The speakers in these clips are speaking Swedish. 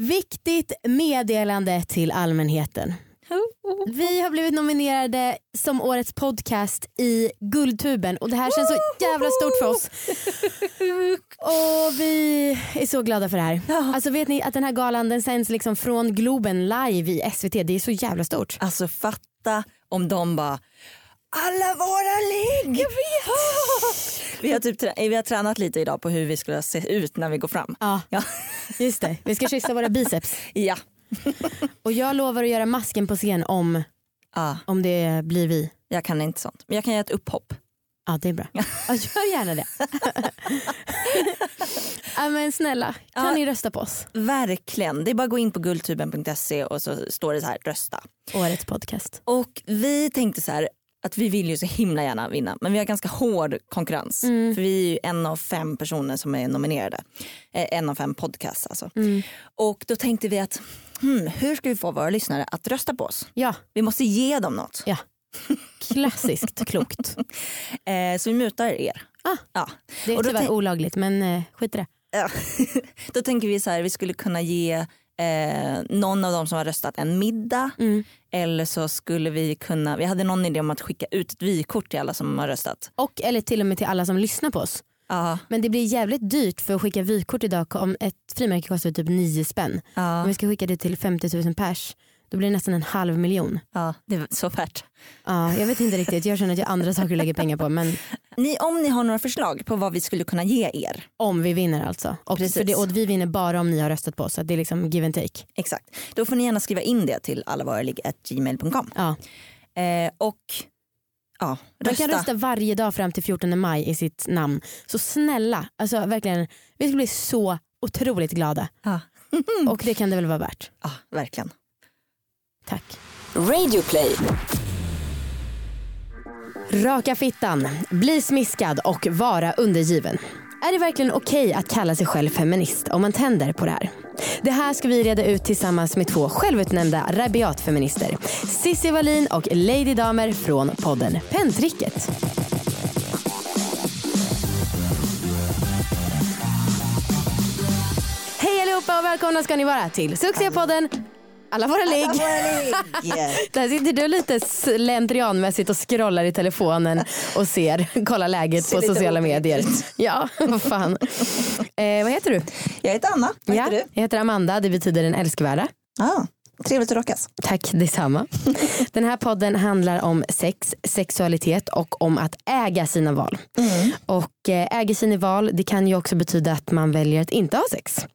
Viktigt meddelande till allmänheten. Vi har blivit nominerade som årets podcast i Guldtuben och det här känns så jävla stort för oss. Och vi är så glada för det här. Alltså vet ni att den här galan den sänds liksom från Globen live i SVT. Det är så jävla stort. Alltså fatta om de bara alla våra ligg! Jag vet! Vi har, typ, vi har tränat lite idag på hur vi skulle se ut när vi går fram. Ja, Ja. just det. Vi ska kyssa våra biceps. ja. Och jag lovar att göra masken på scen om, ja. om det blir vi. Jag kan inte sånt. Men jag kan göra ett upphopp. Ja det är bra. Ja, gör gärna det. ja, men snälla, kan Ja. ni rösta på oss? Verkligen. Det är bara att gå in på guldtuben.se och så står det så här rösta. Årets podcast. Och vi tänkte så här att vi vill ju så himla gärna vinna men vi har ganska hård konkurrens. Mm. För vi är ju en av fem personer som är nominerade. Eh, en av fem podcasts alltså. Mm. Och då tänkte vi att hmm, hur ska vi få våra lyssnare att rösta på oss? Ja, Vi måste ge dem något. ja. Klassiskt klokt. Eh, så vi mutar er. Ah. Ja. Det är tyvärr olagligt men eh, skit i det. Då tänker vi så här, vi skulle kunna ge eh, någon av dem som har röstat en middag. Mm. Eller så skulle vi kunna, vi hade någon idé om att skicka ut ett vykort till alla som har röstat. Och eller till och med till alla som lyssnar på oss. Ja, Men det blir jävligt dyrt för att skicka vykort idag. Om ett frimärke kostar typ 9 spänn. ja, Om vi ska skicka det till 50 000 pers då blir det nästan en halv miljon. ja, det var så värt. Ja, jag vet inte riktigt, jag känner att jag har andra saker att lägga pengar på men Ni, om ni har några förslag på vad vi skulle kunna ge er. om vi vinner alltså. Och, Precis. för det, och vi vinner bara om ni har röstat på oss. Så det är liksom give and take. Exakt. Då får ni gärna skriva in det till allavaraligg.gmail.com. Ja. Eh, och ja, Man rösta. kan rösta varje dag fram till 14 maj i sitt namn. Så snälla, alltså verkligen, vi ska bli så otroligt glada. Ja. Och det kan det väl vara värt. Ja, verkligen. Tack. Radioplay. Raka fittan, bli smiskad och vara undergiven. Är det verkligen okej att kalla sig själv feminist om man tänder på det här? Det här ska vi reda ut tillsammans med två självutnämnda rabiatfeminister. Cissi Wallin och Lady Damer från podden Pentricket. Hej allihopa och välkomna ska ni vara till succépodden Alla våra ligg. Där sitter du lite slentrianmässigt och scrollar i telefonen och ser, kollar läget Ser på sociala medier. Ja, vad fan. Eh, vad heter du? Jag heter Anna, vad ja, heter du? Jag heter Amanda, det betyder den älskvärda. Ah, trevligt att rockas. Tack detsamma. Den här podden handlar om sex, sexualitet och om att äga sina val. Och eh, äga sina val det kan ju också betyda att man väljer att inte ha sex.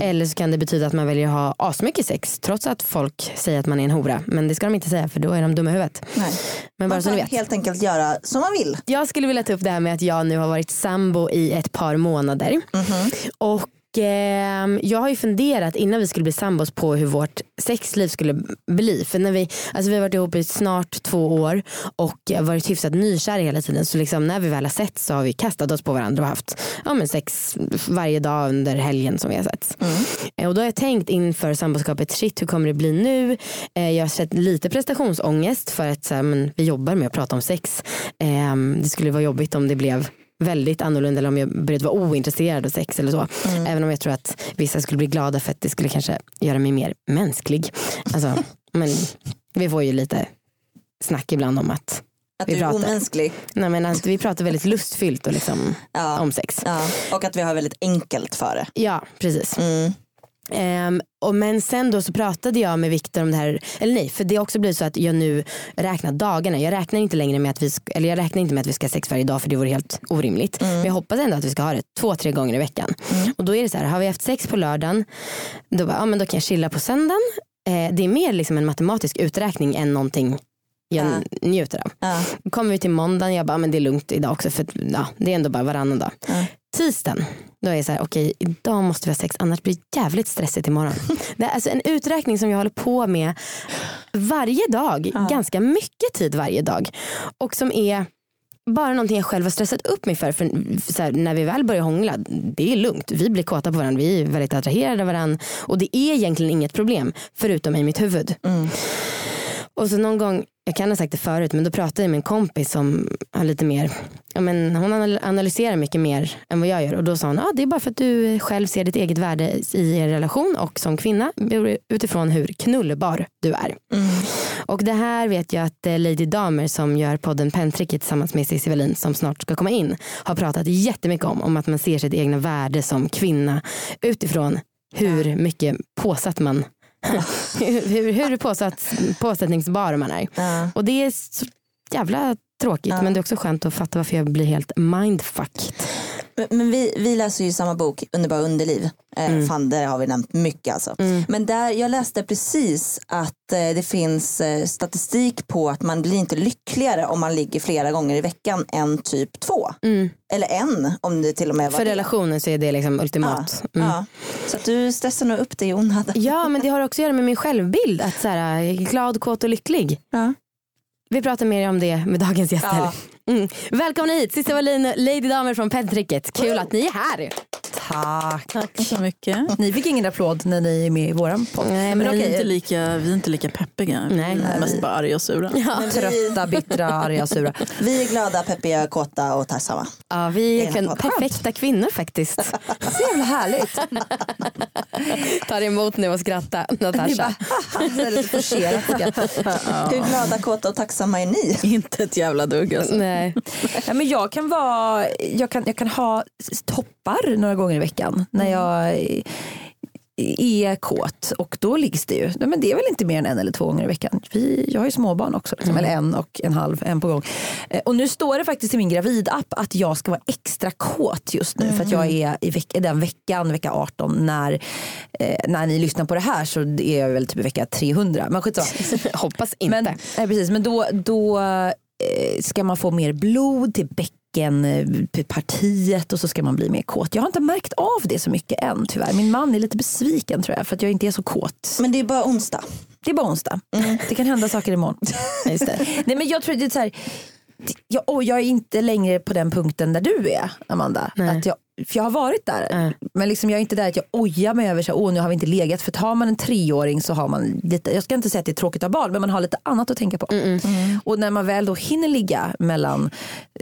Eller så kan det betyda att man väljer att ha asmycket sex trots att folk säger att man är en hora. Men det ska de inte säga för då är de dumma i huvudet. Nej. Men bara Man vet. helt enkelt göra som man vill. Jag skulle vilja ta upp det här med att jag nu har varit sambo i ett par månader. Och ehm, jag har ju funderat innan vi skulle bli sambos på hur vårt sexliv skulle bli. För när vi, alltså vi har varit ihop i snart två år och varit hyfsat nykära hela tiden. Så liksom när vi väl har sett så har vi kastat oss på varandra och haft ja, men sex varje dag under helgen som vi har sett. Eh, Och då har jag tänkt inför samboskapet, shit hur kommer det bli nu? Eh, Jag har sett lite prestationsångest för att så här, men, vi jobbar med att prata om sex. Eh, Det skulle vara jobbigt om det blev väldigt annorlunda eller om jag började vara ointresserad av sex eller så. Även om jag tror att vissa skulle bli glada för att det skulle kanske göra mig mer mänsklig. Alltså, men vi får ju lite snack ibland om att, Att Vi du är pratar. omänsklig. nej men att vi pratar väldigt lustfyllt och liksom Ja. om sex. Ja. Och att vi har väldigt enkelt för det. Ja precis. Mm. Ehm, och men sen då så pratade jag med Viktor om det här, eller nej för det har också blivit så att jag nu räknar dagarna. Jag räknar inte längre med att vi, eller jag räknar inte med att vi ska ha sex varje dag för det vore helt orimligt. Men jag hoppas ändå att vi ska ha det två, tre gånger i veckan. Och då är det så här, har vi haft sex på lördagen, då, bara, ja, men då kan jag chilla på söndagen. Eh, det är mer liksom en matematisk uträkning än någonting jag Ja. njuter av. Ja. Kommer vi till måndagen, jag bara, "Ja, men det är lugnt idag också för ja, det är ändå bara varannan dag. Ja. Tisdagen, då är jag så här, okej idag måste vi ha sex annars blir det jävligt stressigt imorgon. det är alltså en uträkning som jag håller på med varje dag, ganska mycket tid varje dag. Och som är bara någonting jag själv har stressat upp mig för. för så här, när vi väl börjar hångla, det är lugnt. Vi blir kåta på varandra, vi är väldigt attraherade av varandra. Och det är egentligen inget problem förutom i mitt huvud. Och så någon gång jag kan ha sagt det förut men då pratade jag med en kompis som har lite mer, ja, men hon anal- analyserar mycket mer än vad jag gör. Och då sa hon ah, det är bara för att du själv ser ditt eget värde i er relation och som kvinna utifrån hur knullbar du är. Och det här vet jag att eh, Lady Damer som gör podden Pentricket tillsammans med Cissi Wallin som snart ska komma in har pratat jättemycket om, om att man ser sitt egna värde som kvinna utifrån hur mycket påsatt man hur, hur påsatt, påsättningsbar man är. Och det är så jävla tråkigt Ja. men det är också skönt att fatta varför jag blir helt mindfucked. Men, men vi, vi läser ju samma bok, Underbara underliv. Eh, Fan, det har vi nämnt mycket alltså. Men där, jag läste precis att eh, det finns eh, statistik på att man blir inte lyckligare om man ligger flera gånger i veckan än typ två. Eller en om det till och med var För det. relationen så är det liksom ultimat. Mm. Ja. Så att du stressar nog upp dig i onödan. Ja men det har också att göra med min självbild. Att så här, glad, kåt och lycklig. Ja. Vi pratar mer om det med dagens gäster. Ja. Mm. Välkomna hit Cissi Wallin, Lady Damer från Pentricket. Kul att ni är här. Tack. Tack så mycket. Ni fick ingen applåd när ni är med i våran podd. Nej, Men men vi, är okej. inte lika, vi är inte lika peppiga. Nej. vi är mest bara arga och sura. Ja. Trötta, bittra, arga, sura. Vi är glada, peppiga, kåta och tacksamma. Ja, vi är något perfekta kvinnor faktiskt. Så jävla härligt. Tar emot nu och skrattar Natasha. det lite forcerat. Hur glada, kåta och tacksamma är ni? Inte ett jävla dugg alltså. Nej. Ja, men jag, kan vara, jag, kan, jag kan ha toppar några gånger i veckan när jag är- kåt och då liggs det ju. Men det är väl inte mer än en eller två gånger i veckan. Vi, jag har ju småbarn också, liksom, eller en och en halv, en på gång. Eh, Och nu står det faktiskt i min gravidapp att jag ska vara extra kåt just nu för att jag är i veck, den veckan, vecka 18 när, eh, när ni lyssnar på det här så är jag väl typ i vecka 300. Men skitsamma. Hoppas inte. Men, nej, precis, men då, då eh, ska man få mer blod till bäckenpartiet och så ska man bli mer kåt. Jag har inte märkt av det så mycket än tyvärr. Min man är lite besviken tror jag för att jag inte är så kåt. Men det är bara onsdag. Det är bara onsdag. Det kan hända saker imorgon. Just det. nej, men jag tror det är så här, jag, och jag är inte längre på den punkten där du är Amanda. Nej. Att jag, för jag har varit där. Ja. Men liksom jag är inte där att jag ojar mig över så här, åh nu har vi inte legat. För tar man en treåring så har man lite, jag ska inte säga att det är tråkigt att ha barn men man har lite annat att tänka på. Och när man väl då hinner ligga mellan,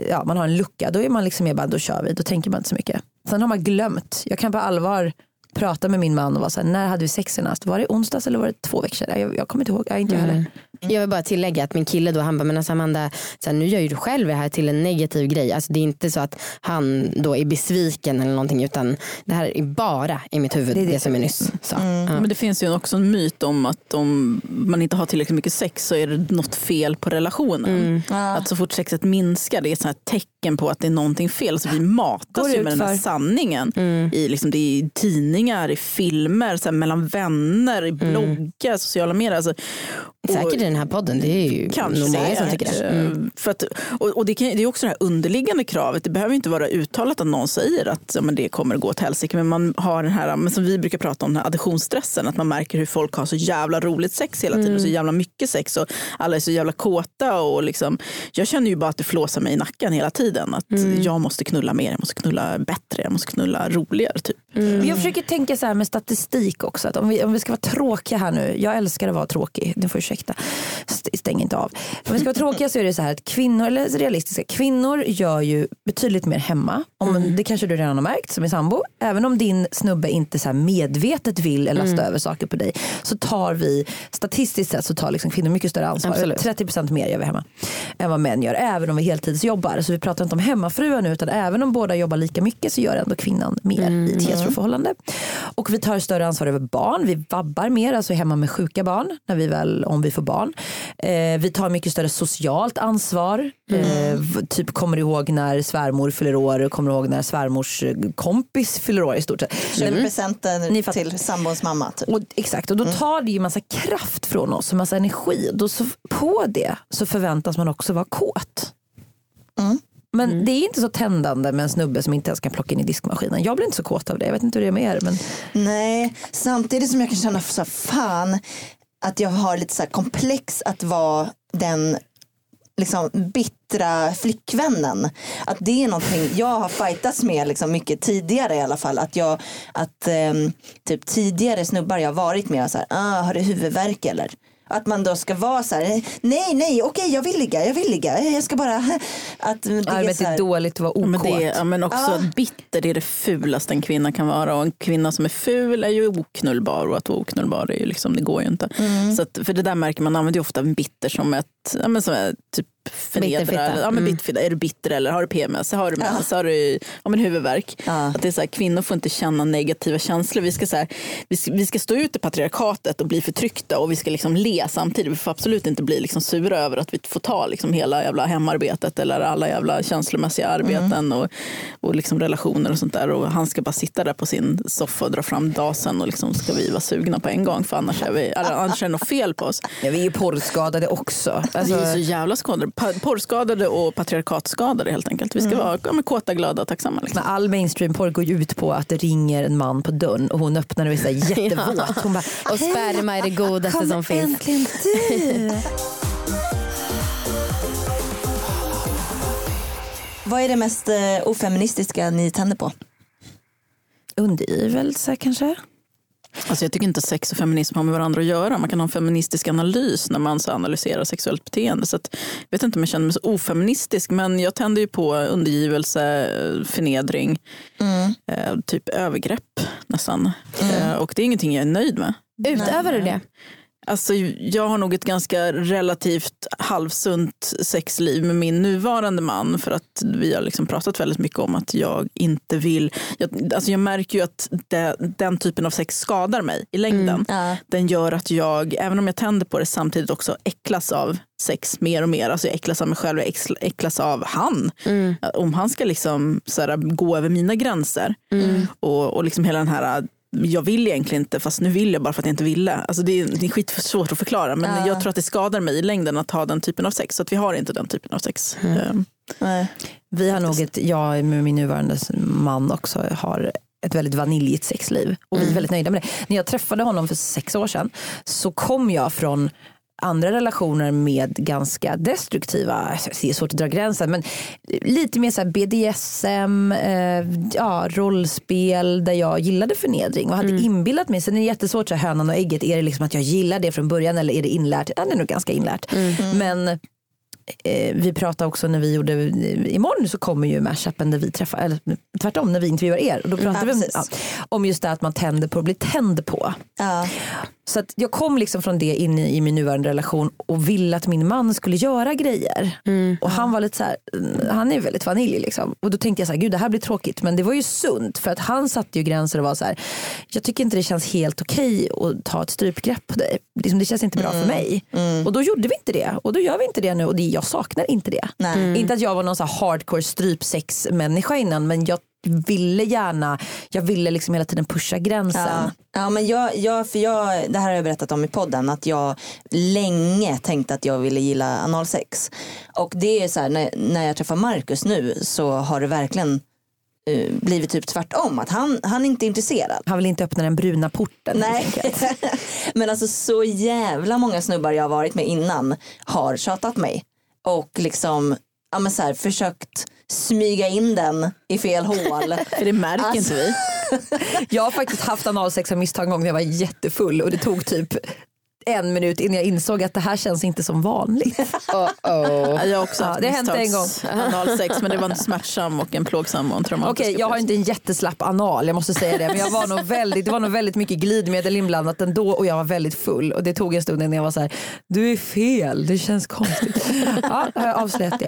ja man har en lucka då är man liksom mer bara då kör vi, då tänker man inte så mycket. Sen har man glömt, jag kan på allvar prata med min man och vara så här, när hade vi sex senast? Var det onsdags eller var det två veckor sedan? Jag, jag kommer inte ihåg, jag, inte jag heller. Jag vill bara tillägga att min kille då han bara, men alltså Amanda, så här, nu gör ju du själv det här till en negativ grej. Alltså det är inte så att han då är besviken eller någonting utan det här är bara i mitt huvud, det, det. som jag nyss sa. Ja. Men det finns ju också en myt om att om man inte har tillräckligt mycket sex så är det något fel på relationen. Att så fort sexet minskar det är ett sånt tecken på att det är någonting fel. Alltså vi matas ju med den här sanningen. I, liksom, det är i tidningar, i filmer, så här, mellan vänner, i bloggar, sociala medier. Alltså, Säkert i den här podden, det är ju Kanske många som tycker det. Mm. För att, och och det, kan, det är också det här underliggande kravet. Det behöver inte vara uttalat att någon säger att ja, men det kommer att gå åt helsike. Men man har den här, men som vi brukar prata om, den här additionsstressen. Att man märker hur folk har så jävla roligt sex hela tiden. Och så jävla mycket sex. Och alla är så jävla kåta. Och liksom, jag känner ju bara att det flåsar mig i nacken hela tiden. Att jag måste knulla mer, jag måste knulla bättre, jag måste knulla roligare. Typ. Men Jag försöker tänka så här med statistik också. Att om, vi, om vi ska vara tråkiga här nu. Jag älskar att vara tråkig. Ni får ursäkta. St- Stäng inte av. Om vi ska vara tråkiga så är det så här att kvinnor, eller realistiska, kvinnor gör ju betydligt mer hemma. Om, Det kanske du redan har märkt som är sambo. Även om din snubbe inte så här medvetet vill lasta över saker på dig. Så tar vi, statistiskt sett så tar liksom kvinnor mycket större ansvar. Absolut. 30% mer gör vi hemma. Än vad män gör. Även om vi heltidsjobbar. Så vi pratar inte om hemmafruar nu. Utan även om båda jobbar lika mycket så gör ändå kvinnan mer i ett heteroförhållande. Och vi tar större ansvar över barn. Vi vabbar mer, alltså hemma med sjuka barn. När vi väl, om vi får barn. Eh, vi tar mycket större socialt ansvar. Eh, v- typ kommer ihåg när svärmor fyller år. Kommer ihåg när svärmors eh, kompis fyller år i stort sett. Köper presenter Ni fattar. till sambons mamma. Typ. Och, exakt, och då tar det ju massa kraft från oss och massa energi. Då så, på det så förväntas man också vara kåt. Men det är inte så tändande med en snubbe som inte ens kan plocka in i diskmaskinen. Jag blir inte så kåt av det. Jag vet inte hur det är med er. Men... Nej, samtidigt som jag kan känna så här, fan att jag har lite så komplex att vara den liksom bittra flickvännen. Att det är någonting jag har fightats med liksom mycket tidigare i alla fall. Att jag, att ehm, typ tidigare snubbar jag varit med och så här, ah, har du huvudvärk eller? Att man då ska vara så här, nej nej okej jag vill ligga, jag vill ligga, jag ska bara. Att det är Arbetet så är här, dåligt att vara Ja, Men, okåt. det, ja, men också Ja. bitter, det är det fulaste en kvinna kan vara. Och en kvinna som är ful är ju oknullbar och att vara oknullbar är ju liksom, det går ju inte. Så att, för det där märker man använder ju ofta bitter som ett, ja, men som ett typ förnedra. Bitterfitta. eller- Ja, men bitterfitta. Är du bitter eller har du PMS? Har du mens? Har du ja, men huvudvärk? Ja. Att det är så här, kvinnor får inte känna negativa känslor. Vi ska, så här, vi vi ska stå ut i patriarkatet och bli förtryckta och vi ska liksom le samtidigt. Vi får absolut inte bli liksom sura över att vi får ta liksom hela jävla hemarbetet eller alla jävla känslomässiga arbeten och, och liksom relationer och sånt där. Och han ska bara sitta där på sin soffa och dra fram dasen och liksom ska vi vara sugna på en gång för annars är, vi, annars är det något fel på oss. Ja, vi är ju porrskadade också. Vi Alltså, är så jävla skadade. Porrskadade och patriarkatskadade helt enkelt. Vi ska vara ja, kåta, glada och tacksamma. Liksom. men all mainstream-porr går ju ut på att det ringer en man på dörren och hon öppnar och är jättevåt. Hon bara, Och sperma är det godaste Kom som finns. äntligen du. Vad är det mest eh, ofeministiska ni tänder på? Undergivelse kanske? Alltså jag tycker inte sex och feminism har med varandra att göra. Man kan ha en feministisk analys när man så analyserar sexuellt beteende. Så att, jag vet inte om jag känner mig så ofeministisk men jag tänder ju på undergivelse, förnedring, eh, typ övergrepp nästan. Eh, och det är ingenting jag är nöjd med. Utövar du det? Alltså, jag har nog ett ganska relativt halvsunt sexliv med min nuvarande man för att vi har liksom pratat väldigt mycket om att jag inte vill... Jag, alltså jag märker ju att det, den typen av sex skadar mig i längden. Ja. Den gör att jag, även om jag tänder på det, samtidigt också äcklas av sex mer och mer. Alltså jag äcklas av mig själv, jag äcklas- av han. Om han ska liksom så här, gå över mina gränser och, och liksom hela den här jag vill egentligen inte fast nu vill jag bara för att jag inte ville. Alltså det, är, det är skit svårt att förklara men jag tror att det skadar mig i längden att ha den typen av sex. Så att vi har inte den typen av sex. Ehm, Nej. Vi har nog ett, jag med min nuvarande man också har ett väldigt vaniljigt sexliv och vi är väldigt nöjda med det. När jag träffade honom för sex år sedan så kom jag från andra relationer med ganska destruktiva, alltså, det är svårt att dra gränsen, men lite mer så BDSM, eh, ja, rollspel där jag gillade förnedring och hade inbillat mig, sen är det jättesvårt, så här, hönan och ägget, är det liksom att jag gillar det från början eller är det inlärt? Ja, det är nog ganska inlärt. Men eh, vi pratade också när vi gjorde, imorgon så kommer ju mashupen där vi träffar, eller tvärtom när vi intervjuar er. Och då pratar Ja, vi om, ja, om just det att man tänder på att bli tänd på. Ja. Så att jag kom liksom från det in i, i min nuvarande relation och ville att min man skulle göra grejer. Och han var lite så här, mm, han är väldigt vanilj liksom. Och då tänkte jag så här, gud det här blir tråkigt. Men det var ju sunt för att han satte ju gränser och var så här, jag tycker inte det känns helt okej att ta ett strypgrepp på dig. Liksom, det känns inte bra för mig. Och då gjorde vi inte det och då gör vi inte det nu och det, jag saknar inte det. Nej. Inte att jag var någon så hardcore strypsex människa innan men jag ville gärna, jag ville liksom hela tiden pusha gränsen. Ja. ja men jag, jag, för jag, det här har jag berättat om i podden att jag länge tänkte att jag ville gilla analsex. Och det är så här när, när jag träffar Marcus nu så har det verkligen eh, blivit typ tvärtom. Att han, han är inte intresserad. Han vill inte öppna den bruna porten. Nej. Men alltså så jävla många snubbar jag har varit med innan har tjatat mig. Och liksom ja, men så här, försökt smyga in den i fel hål. för det märker Alltså- inte vi. Jag har faktiskt haft analsex av misstag en gång när jag var jättefull och det tog typ en minut innan jag insåg att det här känns inte som vanligt. Oh, oh. Jag har också Ja, haft det hände en gång. analsex men det var en smärtsam och en plågsam och en traumatisk Okej, jag har inte en jätteslapp anal, jag måste säga det. Men jag var nog väldigt, det var nog väldigt mycket glidmedel inblandat ändå och jag var väldigt full. Och det tog en stund innan jag var så här, du är fel, det känns konstigt. Ja, jag har avslöjat det.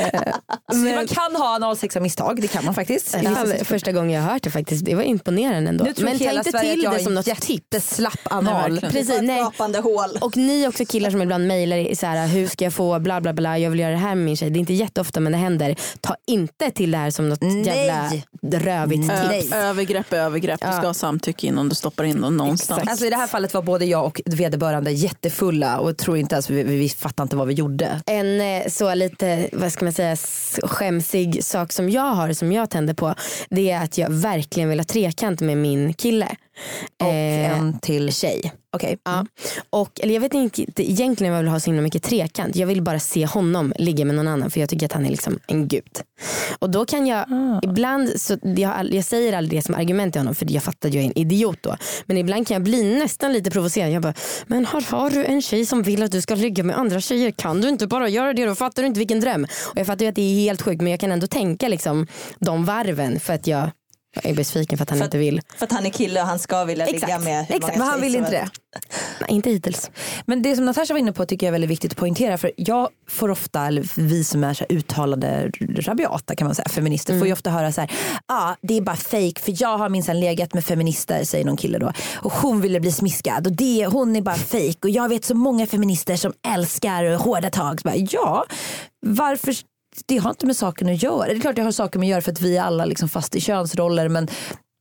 Eh, Så man kan ha analsex av misstag, det kan man faktiskt. Det är första gången jag har hört det faktiskt. Det var imponerande ändå. Nu tror Men hela Sverige att till jag det som något tips. jätteslapp Nej, anal. Precis, nej. Gapande hål. Och ni också killar som ibland mejlar så här, hur ska jag få bla bla bla, jag vill göra det här med min tjej. Det är inte jätteofta men det händer. Ta inte till det här som något Nej. jävla rövigt tips. Ö- övergrepp är övergrepp. Du ska ha samtycke innan du stoppar in dem någonstans. Exakt. Alltså I det här fallet var både jag och vederbörande jättefulla och tror inte ens vi, vi, vi fattade inte vad vi gjorde. En eh, så lite, vad ska man säga, skämsig sak som jag har som jag tänder på. Det är att jag verkligen vill ha trekant med min kille. Och Eh, en till tjej. Okej. Ja. Och, eller jag vet inte egentligen om jag vill ha så himla mycket trekant. Jag vill bara se honom ligga med någon annan för jag tycker att han är liksom en gud. Och då kan jag Ah. ibland, så jag, jag säger aldrig det som argument till honom för jag fattar att jag är en idiot då. Men ibland kan jag bli nästan lite provocerad. Jag bara, men har, har du en tjej som vill att du ska ligga med andra tjejer kan du inte bara göra det då? Fattar du inte vilken dröm? Och jag fattar ju att det är helt sjukt men jag kan ändå tänka liksom de varven för att jag är besviken för att han För- inte vill. För att han är kille och han ska vilja ligga Exakt, med hur exakt. Men han vill inte det. Nej, inte hittills. Men det som Natasha var inne på tycker jag är väldigt viktigt att poängtera. För jag får ofta, eller vi som är så här uttalade rabiata kan man säga, feminister får ju ofta höra så här, ja det är bara fake för jag har minsann legat med feminister säger någon kille då och hon ville bli smiskad och det, hon är bara fake och jag vet så många feminister som älskar hårda tag. Så bara, ja, varför det har inte med saken att göra. Det är klart det har saker med att göra för att vi är alla liksom fast i könsroller men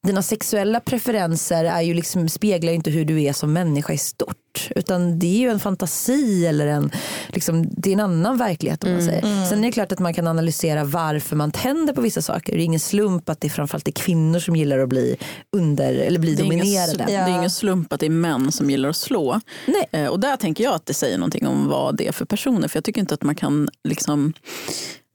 dina sexuella preferenser är ju liksom, speglar ju inte hur du är som människa i stort. Utan det är ju en fantasi eller en, liksom, det är en annan verklighet om man säger. Sen är det klart att man kan analysera varför man tänder på vissa saker. Det är ingen slump att det framförallt är kvinnor som gillar att bli under eller bli Det är, ingen, dominerade. sl- det är ingen slump att det är män som gillar att slå. Nej. Eh, Och där tänker jag att det säger någonting om vad det är för personer. För jag tycker inte att man kan liksom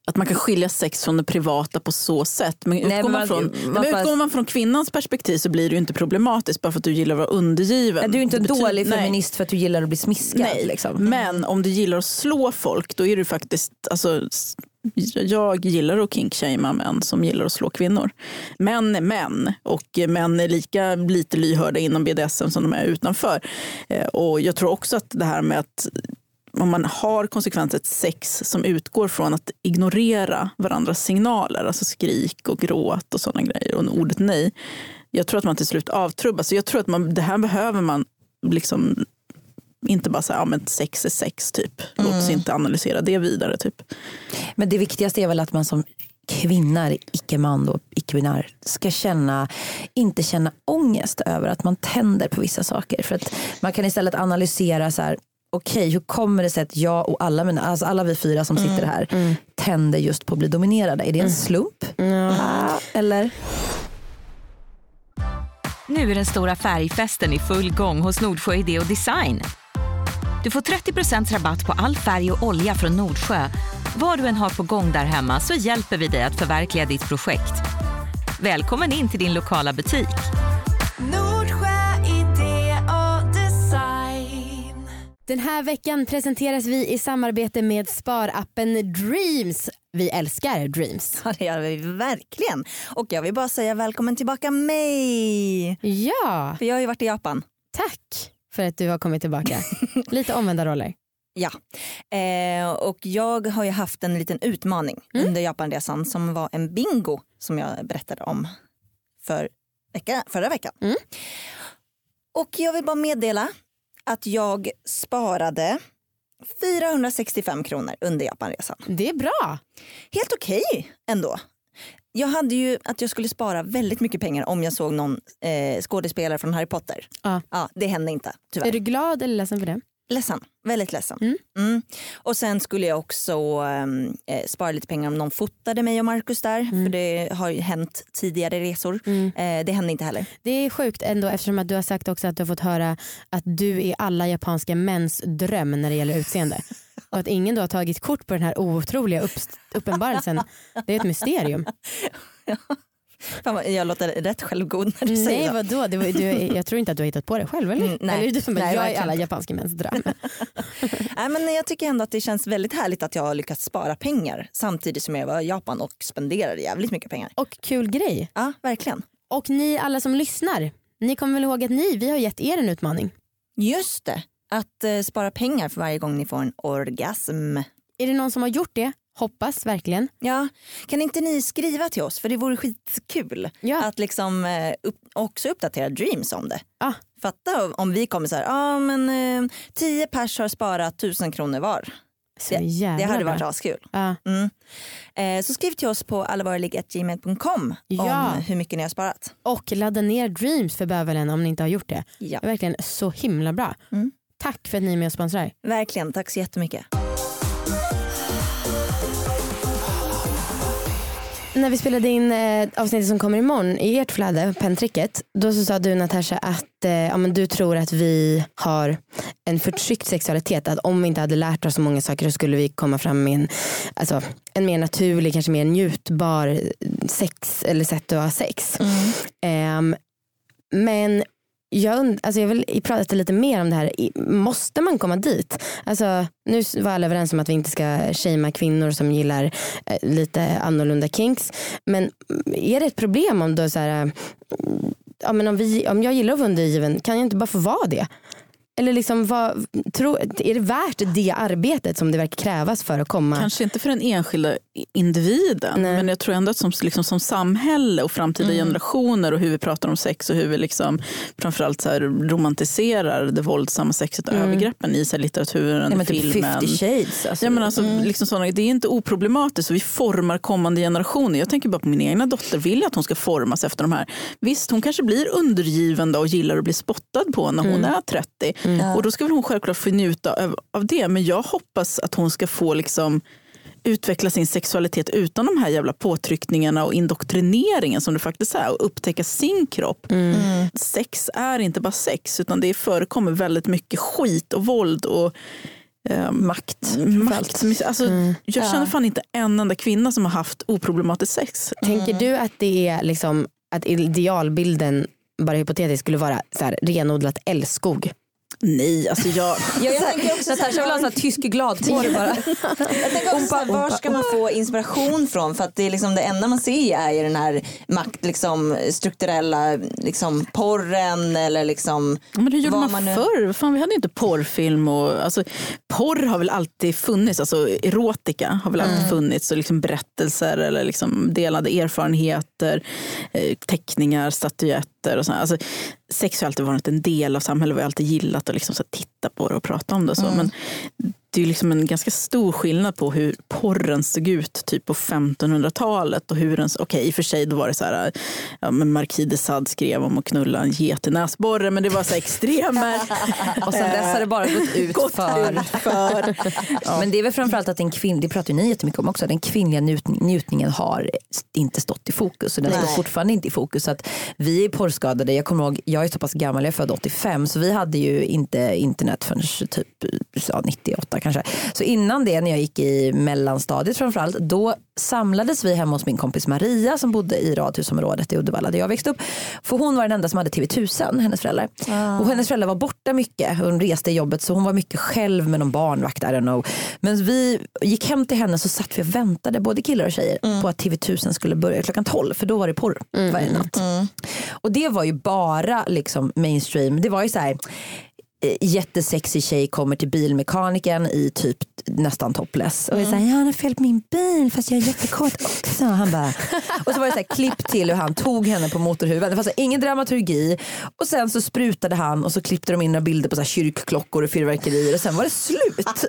att man kan skilja sex från det privata på så sätt. Men utgår, men man, man- från, man bara- utgår man från kvinnans perspektiv så blir det ju inte problematiskt bara för att du gillar att vara undergiven. Du är inte en dålig nej. feminist för att du gillar att bli smiskad. Nej, Liksom. men om du gillar att slå folk då är du faktiskt, alltså, jag gillar att kinkshamea män som gillar att slå kvinnor. Män är män och män är lika lite lyhörda inom BDSM som de är utanför. Eh, Och jag tror också att det här med att om man har konsekvent ett sex som utgår från att ignorera varandras signaler, alltså skrik och gråt och sådana grejer och ordet nej. Jag tror att man till slut avtrubbas. Så jag tror att man, det här behöver man liksom inte bara säga ja, men sex är sex typ. Låt oss inte analysera det vidare typ. Men det viktigaste är väl att man som kvinna, icke-man då, icke-binär, ska känna, inte känna ångest över att man tänder på vissa saker. För att man kan istället analysera så här, okej hur kommer det sig att jag och alla, mina, alltså alla vi fyra som sitter här tänder just på att bli dominerade? Är det en slump? Ah, eller? Nu är den stora färgfesten i full gång hos Nordsjö Idé och Design. Du får 30% rabatt på all färg och olja från Nordsjö. Vad du än har på gång där hemma så hjälper vi dig att förverkliga ditt projekt. Välkommen in till din lokala butik. Den här veckan presenteras vi i samarbete med sparappen Dreams. Vi älskar Dreams. Ja det gör vi verkligen. Och jag vill bara säga välkommen tillbaka mig. Ja, För jag har ju varit i Japan. tack för att du har kommit tillbaka. Lite omvända roller. Ja, eh, och jag har ju haft en liten utmaning under Japanresan som var en bingo som jag berättade om för vecka, förra veckan. Mm. Och jag vill bara meddela att jag sparade 465 kronor under Japanresan. Det är bra. Helt okej ändå. Jag hade ju att jag skulle spara väldigt mycket pengar om jag såg någon eh, skådespelare från Harry Potter. Ja. Ja, det hände inte tyvärr. Är du glad eller ledsen för det? Ledsen, väldigt ledsen. Mm. Mm. Och sen skulle jag också ehm, eh, spara lite pengar om någon fotade mig och Markus där. För det har ju hänt tidigare resor. Mm. Eh, det hände inte heller. Det är sjukt ändå eftersom att du har sagt också att du har fått höra att du är alla japanska mäns dröm när det gäller utseende. Och att ingen då har tagit kort på den här otroliga upp- uppenbarelsen. Det är ett mysterium. Fan, vad- jag låter rätt självgod när du säger Nej så. vadå, det var, du, jag tror inte att du har hittat på det själv eller? Mm, nej. eller är det du som Nej, jag är alla japanska mäns dröm. Nej, men jag tycker ändå att det känns väldigt härligt att jag har lyckats spara pengar samtidigt som jag var i Japan och spenderade jävligt mycket pengar. Och kul grej. Ja, verkligen. Och ni alla som lyssnar, ni kommer väl ihåg att ni, vi har gett er en utmaning. Just det, att eh, spara pengar för varje gång ni får en orgasm. Är det någon som har gjort det? Hoppas verkligen. Ja, kan inte ni skriva till oss för det vore skitkul Ja. att liksom eh, upp, också uppdatera Dreams om det. Ah. Fatta om vi kommer så här, ah, men eh, tio pers har sparat tusen kronor var. Så Det, det hade varit askul. Ja. Mm. Eh, så skriv till oss på allavarlig.gmail.com Ja. om hur mycket ni har sparat. Och ladda ner Dreams för bövelen om ni inte har gjort det. Ja. Det är verkligen så himla bra. Mm. Tack för att ni är med och sponsrar. Verkligen, tack så jättemycket. När vi spelade in eh, avsnittet som kommer imorgon i ert flöde, pentricket, då så sa du Natasha att eh, ja, men du tror att vi har en förtryckt sexualitet. Att om vi inte hade lärt oss så många saker så skulle vi komma fram med en, alltså, en mer naturlig, kanske mer njutbar sex eller sätt att ha sex. Ehm, men jag, und- alltså jag vill prata lite mer om det här. I- Måste man komma dit? Alltså, nu var alla överens om att vi inte ska shamea kvinnor som gillar eh, lite annorlunda kinks. Men mm, är det ett problem om, då så här, eh, ja, men om, vi, om jag gillar att vara undergiven, kan jag inte bara få vara det? Eller liksom, vad, tro, är det värt det arbetet som det verkar krävas för att komma? Kanske inte för den enskilda individen, Nej. men jag tror ändå att som, liksom, som samhälle och framtida generationer och hur vi pratar om sex och hur vi liksom, framförallt så här, romantiserar det våldsamma sexet och övergreppen i så här, litteraturen, Ja, men typ filmen. 50 shades. Alltså. Ja, men alltså, liksom sådana, det är inte oproblematiskt och vi formar kommande generationer. Jag tänker bara på min egna dotter, vill jag att hon ska formas efter de här. Visst, hon kanske blir undergivande och gillar att bli spottad på när hon är 30. Och då ska väl hon självklart få njuta av, av det. Men jag hoppas att hon ska få liksom utveckla sin sexualitet utan de här jävla påtryckningarna och indoktrineringen som det faktiskt är och upptäcka sin kropp. Sex är inte bara sex utan det förekommer väldigt mycket skit och våld och ehm, Makt. makt. som är- Alltså, Jag känner fan inte en enda kvinna som har haft oproblematiskt sex. Tänker du att det är liksom att idealbilden bara hypotetiskt skulle vara så här, renodlat älskog? Nej, alltså jag... Ja, jag tänker också Natasha vill ha sån här tysk gladporr bara. Jag tänker också så här, var ska man få inspiration från? För att det, är liksom det enda man ser är ju den här makt, liksom, strukturella liksom, porren eller liksom Men hur gjorde vad man, nu- förr? Fan, vi hade inte porrfilm. Och, alltså, porr har väl alltid funnits. Alltså, erotika har väl alltid funnits. Och liksom berättelser eller liksom delade erfarenheter. Eh, teckningar, statyetter och sånt. Alltså, sex har alltid varit en del av samhället. Vi har alltid gillat att liksom, titta på det och prata om det. och Så. Men det är ju liksom en ganska stor skillnad på hur porren såg ut typ på 1500-talet. och hur den, Okej, i och för sig då var det så här, ja, men Marquis de Sade skrev om att knulla en get i näsborre, men det var så extremer. Och sen dess har det bara gått ut Gått för... ut för. Men det är väl framförallt att den kvinn, det pratar ju ni jättemycket om också, den kvinnliga njutning, njutningen har inte stått i fokus och den står Nej. fortfarande inte i fokus. Så att vi är porrskadade, jag kommer ihåg, jag är så pass gammal, jag är född 85 så vi hade ju inte internet förrän typ ja, 98 kanske. Så innan det när jag gick i mellanstadiet framförallt, då samlades vi hemma hos min kompis Maria som bodde i radhusområdet i Uddevalla där jag växte upp. För hon var den enda som hade TV1000, hennes föräldrar. Och hennes föräldrar var borta mycket, hon reste i jobbet så hon var mycket själv med någon barnvakt, I don't know. Men vi gick hem till henne så satt vi och väntade, både killar och tjejer, på att TV1000 skulle börja klockan 12 för då var det porr varje natt. Och det var ju bara liksom mainstream, det var ju så här jättesexig tjej kommer till bilmekanikern i typ nästan topless. Och är såhär, ja han har fel på min bil fast jag är jättekåt också. Han bara. Och så var det så här, klipp till hur han tog henne på motorhuven. Det fanns ingen dramaturgi. Och sen så sprutade han och så klippte de in några bilder på så här, kyrkklockor och fyrverkerier och sen var det slut.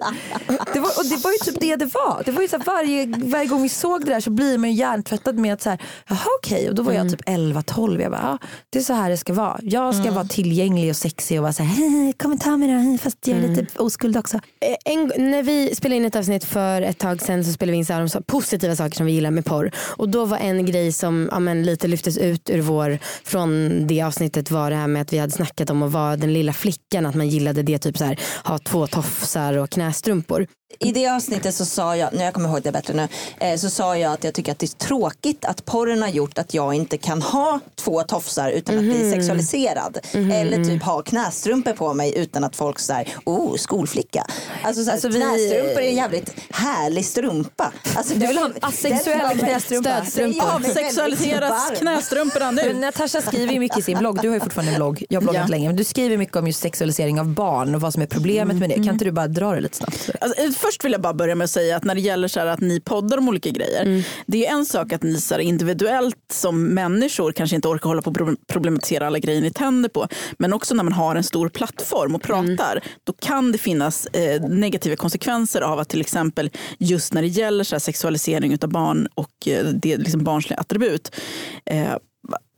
Det var, och det var ju typ det det var. Det var ju så här, varje, varje gång vi såg det där så blir man ju hjärntvättad med att så här, jaha okej. Och då var jag typ 11-12. Jag bara, ja, det är så här det ska vara. Jag ska vara tillgänglig och sexig och vara så här, "Hej, kom och ta mig då, fast jag är lite oskuld också. Eh, En, när vi spelade in ett avsnitt för ett tag sedan så spelade vi in så här om så positiva saker som vi gillar med porr. Och då var en grej som ja, men, lite lyftes ut ur vår, från det avsnittet var det här med att vi hade snackat om att vara den lilla flickan. Att man gillade det typ så här ha två tofsar och knästrumpor. I det avsnittet så sa jag, nu jag kommer ihåg det bättre nu, eh, så sa jag att jag tycker att det är tråkigt att porren har gjort att jag inte kan ha två tofsar utan att bli sexualiserad. Eller typ ha knästrumpor på mig utan att folk säger oh skolflicka. Alltså, så Alltså, vi- knästrumpor är en jävligt härlig strumpa. Alltså, Du vill ha den- en asexuell den- knästrumpa? Stödstrumpa. Avsexualiseras knästrumporna nu. Natasha skriver mycket i sin blogg, du har ju fortfarande en blogg, jag har bloggat Ja. länge, men du skriver mycket om just sexualisering av barn och vad som är problemet med det. Kan inte du bara dra det lite snabbt? Alltså, först vill jag bara börja med att säga att när det gäller så att ni poddar om olika grejer. Det är en sak att ni så här individuellt som människor kanske inte orkar hålla på och pro- problematisera alla grejer ni tänder på. Men också när man har en stor plattform och pratar. Då kan det finnas eh, negativa konsekvenser av att till exempel just när det gäller så här sexualisering av barn och eh, det liksom barnsliga attribut. Eh,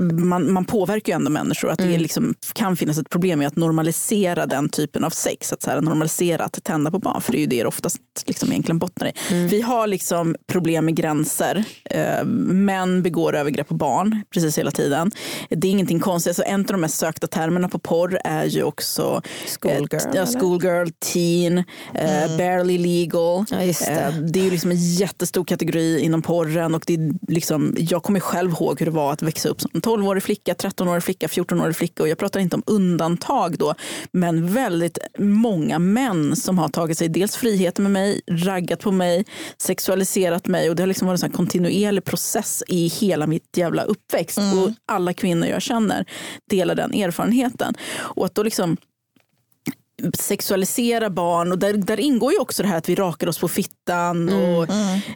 man, man påverkar ju ändå människor. Att det liksom kan finnas ett problem i att normalisera den typen av sex. Att så här, normalisera att tända på barn. För det är ju det det oftast liksom egentligen bottnar i. Vi har liksom problem med gränser. Eh, män begår övergrepp på barn precis hela tiden. Det är ingenting konstigt. Så en av de mest sökta termerna på porr är ju också Schoolgirl, eh, schoolgirl, teen, eh, barely legal. Ja, det. Eh, det är ju liksom en jättestor kategori inom porren. Och det är liksom, jag kommer själv ihåg hur det var att växa upp som 12-årig flicka, 13-årig flicka, 14-årig flicka. Och jag pratar inte om undantag då, men väldigt många män som har tagit sig dels friheten med mig, raggat på mig, sexualiserat mig. Och det har liksom varit en sån kontinuerlig process i hela mitt jävla uppväxt. Och alla kvinnor jag känner delar den erfarenheten. Och att då liksom sexualisera barn och där, där ingår ju också det här att vi rakar oss på fittan och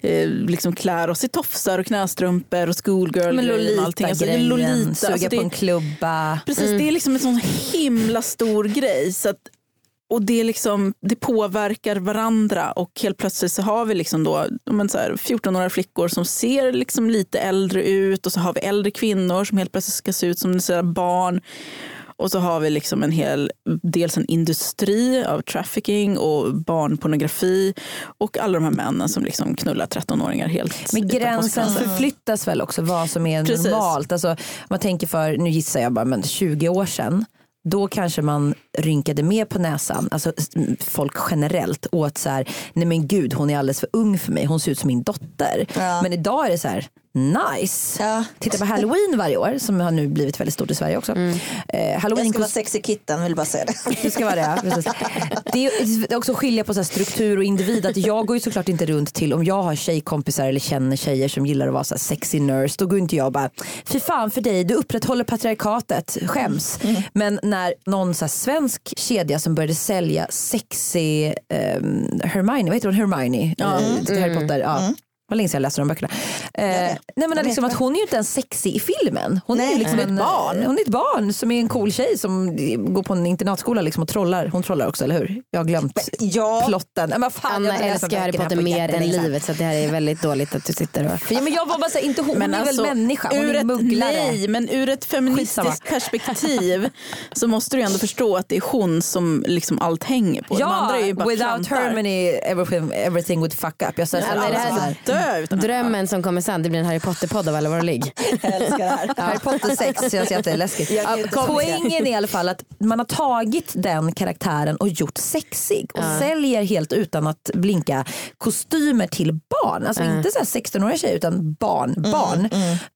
eh, liksom klär oss i tofsar och knästrumpor och schoolgirl Men grejen och allting. Alltså, Lolita-grejen, Lolita. suga Alltså, det, på en klubba. Precis, det är liksom en sån himla stor grej. Så att, och det, liksom, det påverkar varandra och helt plötsligt så har vi liksom då, men så här, 14-åriga flickor som ser liksom lite äldre ut och så har vi äldre kvinnor som helt plötsligt ska se ut som barn. Och så har vi liksom en hel, dels en industri av trafficking och barnpornografi och alla de här männen som liksom knullar 13-åringar helt Men gränsen förflyttas väl också vad som är Precis. normalt. Alltså, om man tänker för, nu gissar jag bara, men 20 år sedan då kanske man rynkade mer på näsan, alltså folk generellt åt så här, nej men gud hon är alldeles för ung för mig, hon ser ut som min dotter. Ja. Men idag är det så här, nice. Ja. Titta på halloween varje år som har nu blivit väldigt stort i Sverige också. Eh, Jag halloween ska vara sexy kitten, vill bara säga det. det ska vara det. Precis. Det är också skilja på så struktur och individ. Att jag går ju såklart inte runt till om jag har tjejkompisar eller känner tjejer som gillar att vara så sexy nurse. Då går inte jag och bara fy fan för dig du upprätthåller patriarkatet, skäms. Men när någon så svensk kedja som började sälja sexy um, Hermione, vad heter hon? Hermione? Ja. Harry Potter. Ja. Var länge sedan jag läste de böckerna. Eh, nej men liksom att hon är ju inte ens sexy i filmen. Hon är Nej, ju liksom hon är en, ett barn. Hon är ett barn som är en cool tjej som går på en internatskola liksom och trollar. Hon trollar också, eller hur? Jag har glömt Ja, plotten. Men fan, jag Anna läst älskar Harry Potter mer än livet så det här är väldigt dåligt att du sitter och... Ja, men jag var bara så här, inte hon, hon är väl människa, hon ur är ett, mugglare. Nej, men ur ett feministiskt Skitsamma. perspektiv så måste du ändå förstå att det är hon som liksom allt hänger på. Ja, andra är ju bara without klantar. Hermione everything, everything would fuck up. Jag säger Ja, men Dö utan Drömmen som kommer sen, det blir en Harry Potter-podd av alla våra ligg. jag älskar det här. Harry Potter 6 känns jätteläskigt. Ja, inte Poängen är i alla fall att man har tagit den karaktären och gjort sexig och säljer helt utan att blinka kostymer till barn. Alltså inte så här 16-åriga tjejer utan barn. barn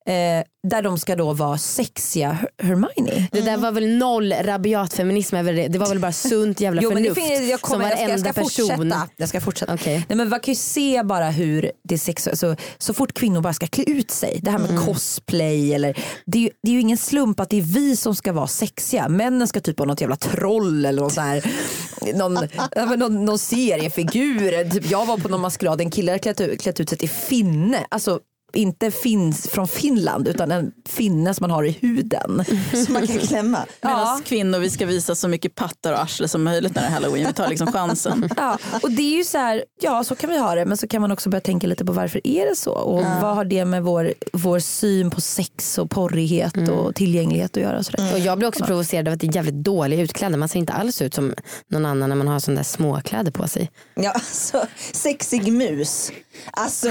Eh, där de ska då vara sexiga Her- Hermione. Det där var väl noll rabiat feminism över det. Det var väl bara sunt jävla Jo, men det förnuft finns, jag, som kommer, jag, ska, jag varenda ska person. fortsätta. Jag ska fortsätta. Okej. Nej, men man kan ju se bara hur det är sex, så, så fort kvinnor bara ska klä ut sig. Det här med cosplay. Eller, det, är ju, det är ju ingen slump att det är vi som ska vara sexiga. Männen ska typ vara något jävla troll eller någon, så här, någon, någon, någon seriefigur. Typ, jag var på någon maskerad, en kille hade klätt, ut- klätt ut sig till finne. Alltså, inte finns från Finland utan en finne som man har i huden. Som man kan klämma. Medan Ja. kvinnor vi ska visa så mycket pattar och arsle som möjligt när det är halloween. Vi tar liksom chansen. Ja, och det är ju så här, ja så kan vi ha det men så kan man också börja tänka lite på varför är det så och vad har det med vår, vår syn på sex och porrighet och tillgänglighet att göra. Och sådär. Och jag blir också provocerad av att det är jävligt dåliga utklädda. Man ser inte alls ut som någon annan när man har sådana där småkläder på sig. Ja, alltså, sexig mus. Alltså,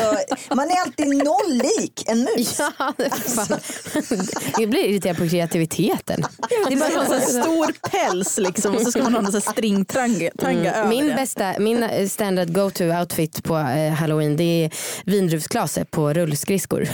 man är alltid noll lik en mus. Ja, det, fan. jag blir irriterad på kreativiteten. Det är bara en stor päls liksom, och så ska man ha en stringtranga tranga över Min det. bästa, min eh, standard go-to outfit på eh, halloween det är vindruvsklase på rullskridskor.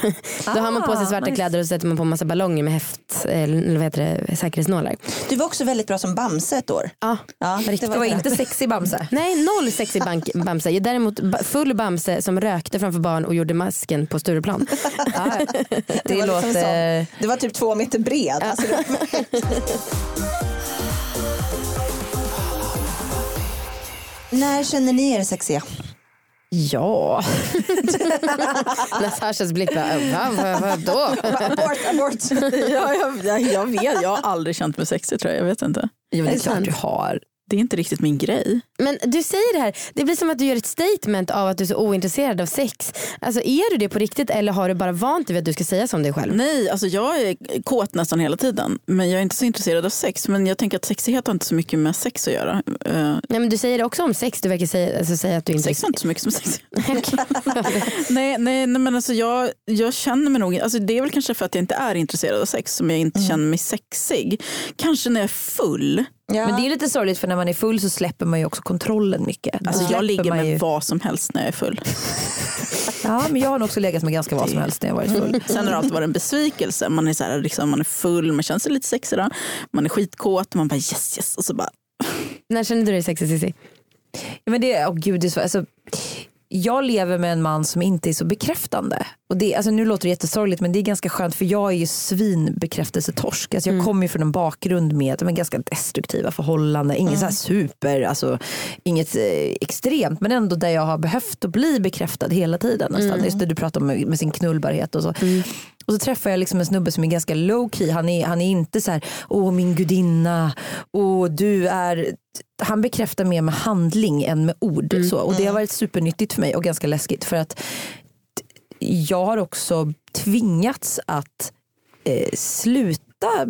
Då har man på sig svarta nice. kläder och sätter man på massa ballonger med häft, eh, eller vad heter det, säkerhetsnålar. Du var också väldigt bra som Bamse ett år. Ja. Ja, Det var inte sexig Bamse. Nej, noll sexig Bamse. Däremot full Bamse som rökte framför barn och gjorde masken på Stureplan. Ja, det, Det var, liksom låter... som, det var typ två meter bred. Alltså, det, när känner ni er sexiga? Ja, Natashas blick bara, va, va, vadå? abort, abort. Ja, jag, jag, jag vet, jag har aldrig känt mig sexig tror jag. Jag vet inte. jo, det är det klart du har. Det är inte riktigt min grej. Men du säger det här, det blir som att du gör ett statement av att du är så ointresserad av sex. Alltså är du det på riktigt eller har du bara vant dig vid att du ska säga som dig själv? Nej, alltså jag är kåt nästan hela tiden. Men jag är inte så intresserad av sex. Men jag tänker att sexighet har inte så mycket med sex att göra. Eh, Nej, men du säger det också om sex, du verkar säga, alltså, säga att du inte sex har inte så mycket som sex. Nej, nej, nej, men alltså jag, jag känner mig nog, alltså det är väl kanske för att jag inte är intresserad av sex som jag inte känner mig sexig. Kanske när jag är full. Ja. Men det är lite sorgligt för när man är full så släpper man ju också kontrollen mycket. Alltså jag ligger med ju... vad som helst när jag är full. Ja men jag har nog också legat med ganska vad som helst när jag varit full. Sen har det alltid varit en besvikelse. Man är, så här, liksom, man är full, man känner sig lite sexig. Då. Man är skitkåt, man bara yes yes. Och så bara, När känner du dig sexig Cissi? Ja, men det, oh gud, det är så, alltså, jag lever med en man som inte är så bekräftande. Och det, alltså, nu låter det jättesorgligt men det är ganska skönt för jag är ju svinbekräftelsetorsk. Alltså, jag kommer ju från en bakgrund med men, ganska destruktiva förhållanden. Inget så här super, alltså, inget eh, extremt men ändå där jag har behövt att bli bekräftad hela tiden. Nästan. Just det du pratar om med, med sin knullbarhet och så. Och så träffar jag liksom en snubbe som är ganska low key. Han är, han är inte så här, åh min gudinna, åh du är han bekräftar mer med handling än med ord. Så. Och det har varit supernyttigt för mig och ganska läskigt för att jag har också tvingats att eh, sluta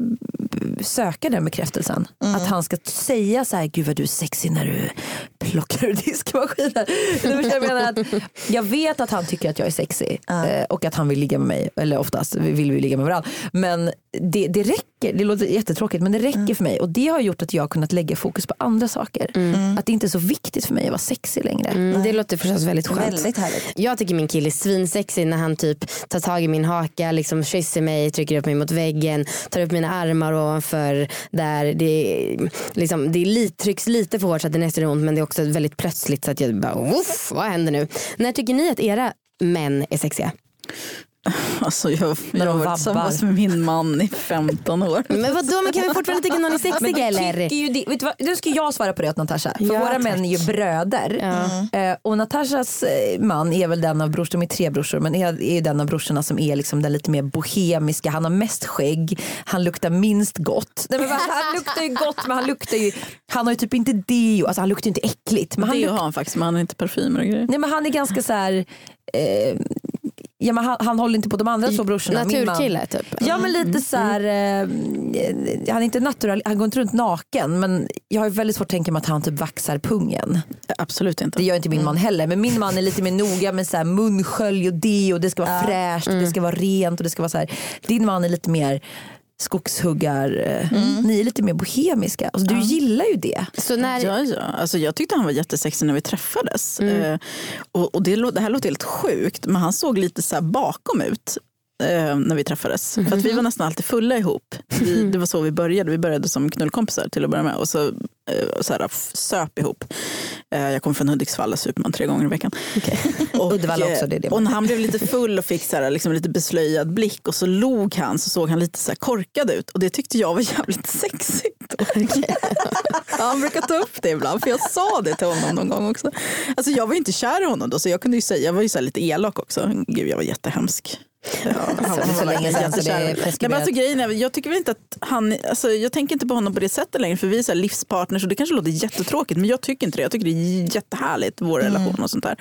söka den bekräftelsen. Att han ska säga så här, gud vad du är sexig när du plockar ur diskmaskinen. Jag, menar att jag vet att han tycker att jag är sexig eh, och att han vill ligga med mig. Eller oftast vill vi ligga med varandra. Men det, det räcker, det låter jättetråkigt men det räcker för mig. Och det har gjort att jag har kunnat lägga fokus på andra saker. Att det inte är så viktigt för mig att vara sexig längre. Mm, det låter förstås väldigt skönt. Väldigt härligt. Jag tycker min kille är svinsexig när han typ tar tag i min haka, liksom kysser mig, trycker upp mig mot väggen, tar upp mina armar ovanför för där det, liksom, det lit, trycks lite för hårt så att det nästan gör ont men det är också väldigt plötsligt så att jag bara Woof, vad händer nu? När tycker ni att era män är sexiga? alltså jag, jag har varit tillsammans med min man i 15 år. Men vadå, men kan vi fortfarande tycka någon är sexig eller? ju det, vet du vad, nu ska jag svara på det åt Natasha. För Ja, våra tack. män är ju bröder. Eh, och Natashas eh, man är väl den av brorsor, de är tre brorsor, men är, är ju den av brorsorna som är liksom den lite mer bohemiska. Han har mest skägg, han luktar minst gott. Nej, men, vad- han luktar ju gott men han luktar ju, han har ju typ inte deo, alltså han luktar ju inte äckligt. Men han, Det luk, har han faktiskt, men han har inte parfymer och grejer. nej, men han är ganska så här. Eh, ja, men han, han håller inte på de andra två brorsorna. Min man- Naturkille typ? Ja men lite så här, eh, han är inte natural, han går inte runt naken men jag har väldigt svårt att tänka mig att han typ vaxar pungen. Absolut inte. Det gör inte min man heller men min man är lite mer noga med så här munskölj och det och det ska vara fräscht och det ska vara rent och det ska vara så här. Din man är lite mer skogshuggar, eh, ni är lite mer bohemiska. Alltså, du gillar ju det. Så när, Ja, ja. Alltså, jag tyckte han var jättesexig när vi träffades. Eh, och och det, det här låter helt sjukt, men han såg lite så här bakom ut. Eh, när vi träffades. För att vi var nästan alltid fulla ihop. Vi, det var så vi började. Vi började som knullkompisar till att börja med. Och så, eh, så här, söp ihop. Eh, jag kommer från Hudiksvall och super man tre gånger i veckan. Och, Uddevalla också, eh, det är det och han blev lite full och fick så här, liksom lite beslöjad blick och så log han så såg han lite så här korkad ut. Och det tyckte jag var jävligt sexigt. Ja, han brukar ta upp det ibland för jag sa det till honom någon gång också. Alltså jag var inte kär i honom då så jag kunde ju säga, jag var ju så lite elak också. Gud jag var jättehemsk. Ja, han det är så var länge verkligen sedan så det är jättekär. Nej, men preskriberat. alltså, grejen är, jag tycker väl inte att han, alltså, jag tänker inte på honom på det sättet längre för vi är så livspartners och det kanske låter jättetråkigt men jag tycker inte det. Jag tycker det är jättehärligt vår relation och sånt där.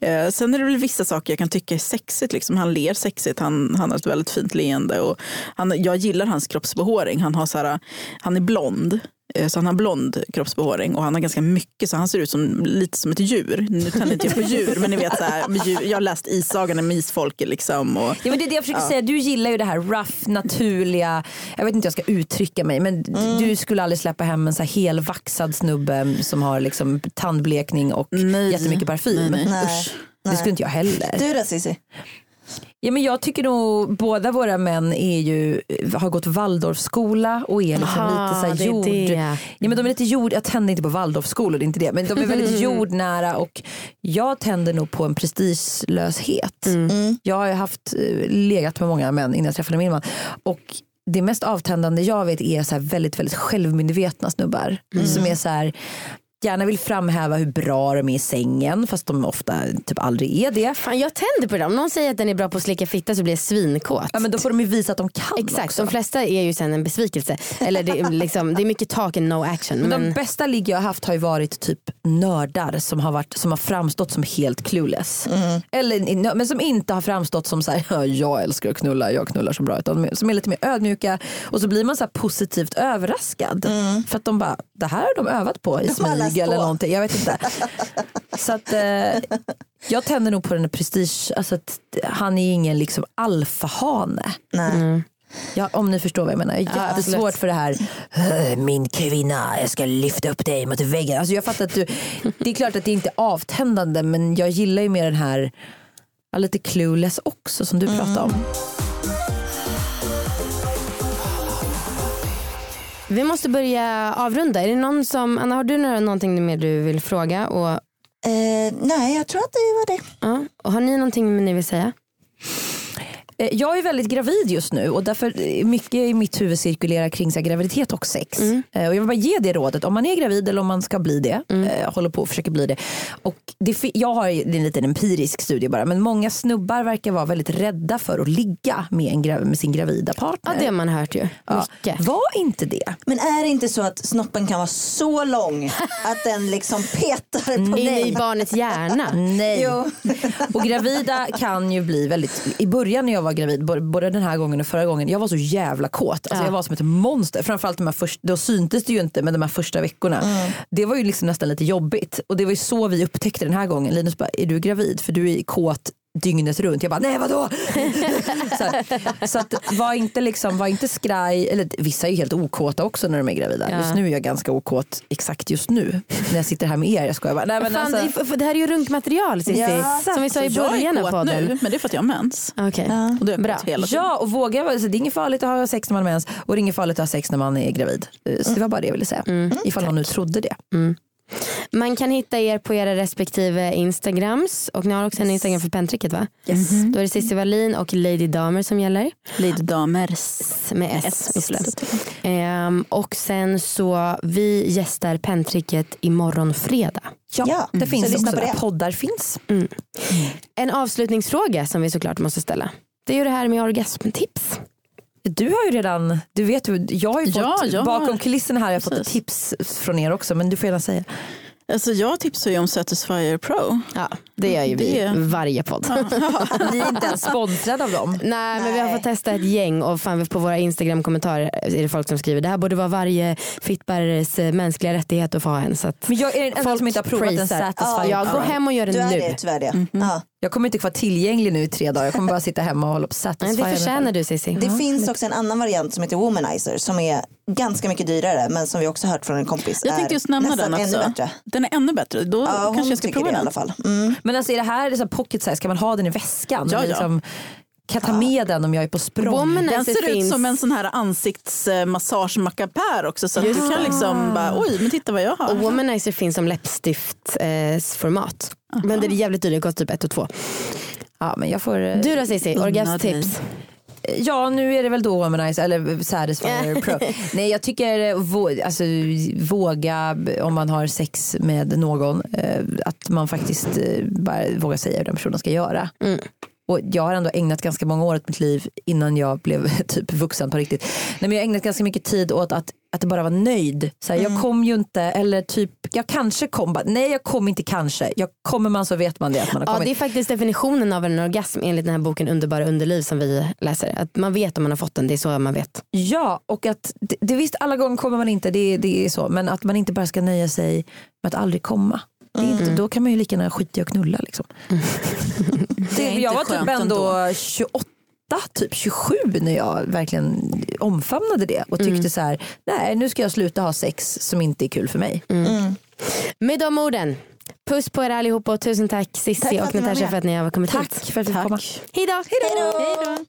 Eh, sen är det väl vissa saker jag kan tycka är sexigt. Liksom. Han ler sexigt, han, han har ett väldigt fint leende och han, jag gillar hans kroppsbehåring. Han, har så här, han är blond. Eh, Så han har blond kroppsbehåring och han har ganska mycket så han ser ut som, lite som ett djur. Nu tänder inte jag på djur men ni vet så här, jag har läst Issagan med isfolket liksom. Och, Ja, men det är det jag försöker säga, du gillar ju det här rough, naturliga, jag vet inte hur jag ska uttrycka mig men du skulle aldrig släppa hem en så här helvaxad snubbe som har liksom tandblekning och Nej. jättemycket parfym. Nej, nej. Nej. Det skulle inte jag heller. Du då Cissi? Ja, men jag tycker nog båda våra män är ju, har gått Waldorfskola och är liksom Aha, lite så här det är jord. det. Ja, men de är lite jord, jag tänder inte på Waldorfskolor, det är inte det. Men de är väldigt jordnära och jag tänder nog på en prestigelöshet. Jag har ju haft eh, legat med många män innan jag träffade min man. Och det mest avtändande jag vet är så här väldigt, väldigt självmedvetna snubbar. Som är så här gärna vill framhäva hur bra de är i sängen fast de ofta typ aldrig är det. Fan, jag tänder på det. Om någon säger att den är bra på att slicka fitta så blir jag svinkåt. Ja, men då får de ju visa att de kan Exakt, också. de flesta är ju sen en besvikelse. Eller det, är liksom, det är mycket talk and no action. Men Men, de bästa ligg jag har haft har ju varit typ nördar som har, varit, som har framstått som helt clueless. Eller, men som inte har framstått som så här, "Ja, jag älskar att knulla, jag knullar så bra. Utan som är lite mer ödmjuka och så blir man så här positivt överraskad. För att de bara, det här har de övat på i De smyg eller någonting. Jag vet inte. så att, eh, jag tänder nog på den här prestige, alltså att han är ingen liksom alfahane. Nej. Ja, om ni förstår vad jag menar. Jag har jättesvårt för det här, "Äh, min kvinna, jag ska lyfta upp dig mot väggen. Alltså jag fattar att du, det är klart att det inte är avtändande men jag gillar ju mer den här lite clueless också som du pratade om. Vi måste börja avrunda. Är det någon som, Anna har du någonting mer du vill fråga? Och, Eh, nej, jag tror att det var det. ja, och har ni någonting ni vill säga? Eh, Jag är väldigt gravid just nu och därför eh, mycket i mitt huvud cirkulerar kring så här, graviditet och sex. Mm. Eh, Och jag vill bara ge det rådet om man är gravid eller om man ska bli det. Mm. eh, håller på och försöker bli det. Och det jag har ju- det är en liten empirisk studie bara men många snubbar verkar vara väldigt rädda för att ligga med, en gra- med sin gravida Ja partner. det har man hört ju. Ja. Mycket. Var inte det. Men är det inte så att snoppen kan vara så lång att den liksom petar på Inne i dig? barnets hjärna. Nej. Jo. Och gravida kan ju bli väldigt, i början när jag var gravid, både den här gången och förra gången, jag var så jävla kåt. Alltså Ja. Jag var som ett monster. Framförallt de här första, då syntes det ju inte men de här första veckorna. Det var ju liksom nästan lite jobbigt. Och det var ju så vi upptäckte den här gången. Linus bara, är du gravid? För du är kåt dygnet runt. Jag bara, nej vadå? så här, så att var inte, liksom, var inte skraj, eller vissa är ju helt okåta också när de är gravida. Ja. Just nu är jag ganska okåt exakt just nu. När jag sitter här med er. Jag skojar bara. Nej, men Fan, alltså, det, för det här är ju runkmaterial Cissi. Ja, som vi sa i början är av podden. nu, men det är för att jag har mens. Okej. Och det har jag Bra. hela tiden. Ja och våga, alltså, det är inget farligt att ha sex när man har mens och det är inget farligt att ha sex när man är gravid. Eh, Så det var bara det jag ville säga. Ifall någon nu trodde det. Man kan hitta er på era respektive instagrams och ni har också en instagram för pentricket va? Yes. Då är det Cissi Wallin och Lady Damer som gäller. Lady Damers. Med S, S i slutet. Ehm, och sen så vi gästar pentricket imorgon fredag. Ja, Ja, det så finns lyssna också det. poddar finns. En avslutningsfråga som vi såklart måste ställa. Det är ju det här med orgasmtips. Du har ju redan, du vet jag har ju fått, Ja, jag har- bakom kulisserna här har jag fått Precis. tips från er också men du får gärna säga. Alltså jag tipsar ju om Satisfyer Pro. Ja, det gör ju vi Det- varje podd. Ni är inte ens sponsrade av dem. Nej men vi har fått testa ett gäng och fan, på våra Instagram kommentarer är det folk som skriver det här borde vara varje fittbärares eh, mänskliga rättighet att få ha en. Så att Men jag är den enda som inte har provat en. Satisfyer. ja, gå Pro. hem och gör Du det är nu. det tyvärr det. Ja. Jag kommer inte vara tillgänglig nu i tre dagar. Jag kommer bara sitta hemma och hålla på Satisfyer. det förtjänar du Cissi. Det finns också en annan variant som heter Womanizer som är ganska mycket dyrare men som vi också hört från en kompis Jag är tänkte just nämna den också. ännu bättre. Den är ännu bättre. Då Ja, kanske hon jag ska prova det i den. alla fall. Mm. Men alltså är det här liksom pocket size, ska man ha den i väskan? Ja, ja. Liksom, kan jag ta med den om jag är på språng? Womanizer Den ser finns. ut som en sån här ansiktsmassagemakapär också så att du kan liksom bara oj men titta vad jag har. Och Womanizer finns som läppstiftformat. Eh. Men det är jävligt dyrt, det kostar typ ett och två. Ja, men jag får, eh, Du då Cissi, orgasmtips? Ja nu är det väl då Womanizer eller Satisfyer Pro. Nej jag tycker eh, vå- alltså, våga om man har sex med någon eh, att man faktiskt eh, bara vågar säga hur den personen ska göra. Mm. Och jag har ändå ägnat ganska många år åt mitt liv innan jag blev typ vuxen på riktigt. Nej, men jag har ägnat ganska mycket tid åt att, att bara vara nöjd. Så här, Jag kom ju inte, eller typ, jag kanske kom. Bara, nej jag kom inte kanske. Jag kommer man så vet man det att man har Ja, kommit. det är faktiskt definitionen av en orgasm enligt den här boken Underbara underliv som vi läser. Att man vet om man har fått den, det är så man vet. Ja, och att det, det visst alla gånger kommer man inte, det, det är så. Men att man inte bara ska nöja sig med att aldrig komma. Det är inte, då kan man ju lika gärna skita i att knulla. Liksom. det, inte jag var typ skönt ändå 28, typ 27 när jag verkligen omfamnade det och tyckte så här, nej nu ska jag sluta ha sex som inte är kul för mig. Med de orden, puss på er allihopa och tusen tack Tack för och Natasha för att ni har kommit Tack hit. för att du fick komma. Hejdå! Hej då!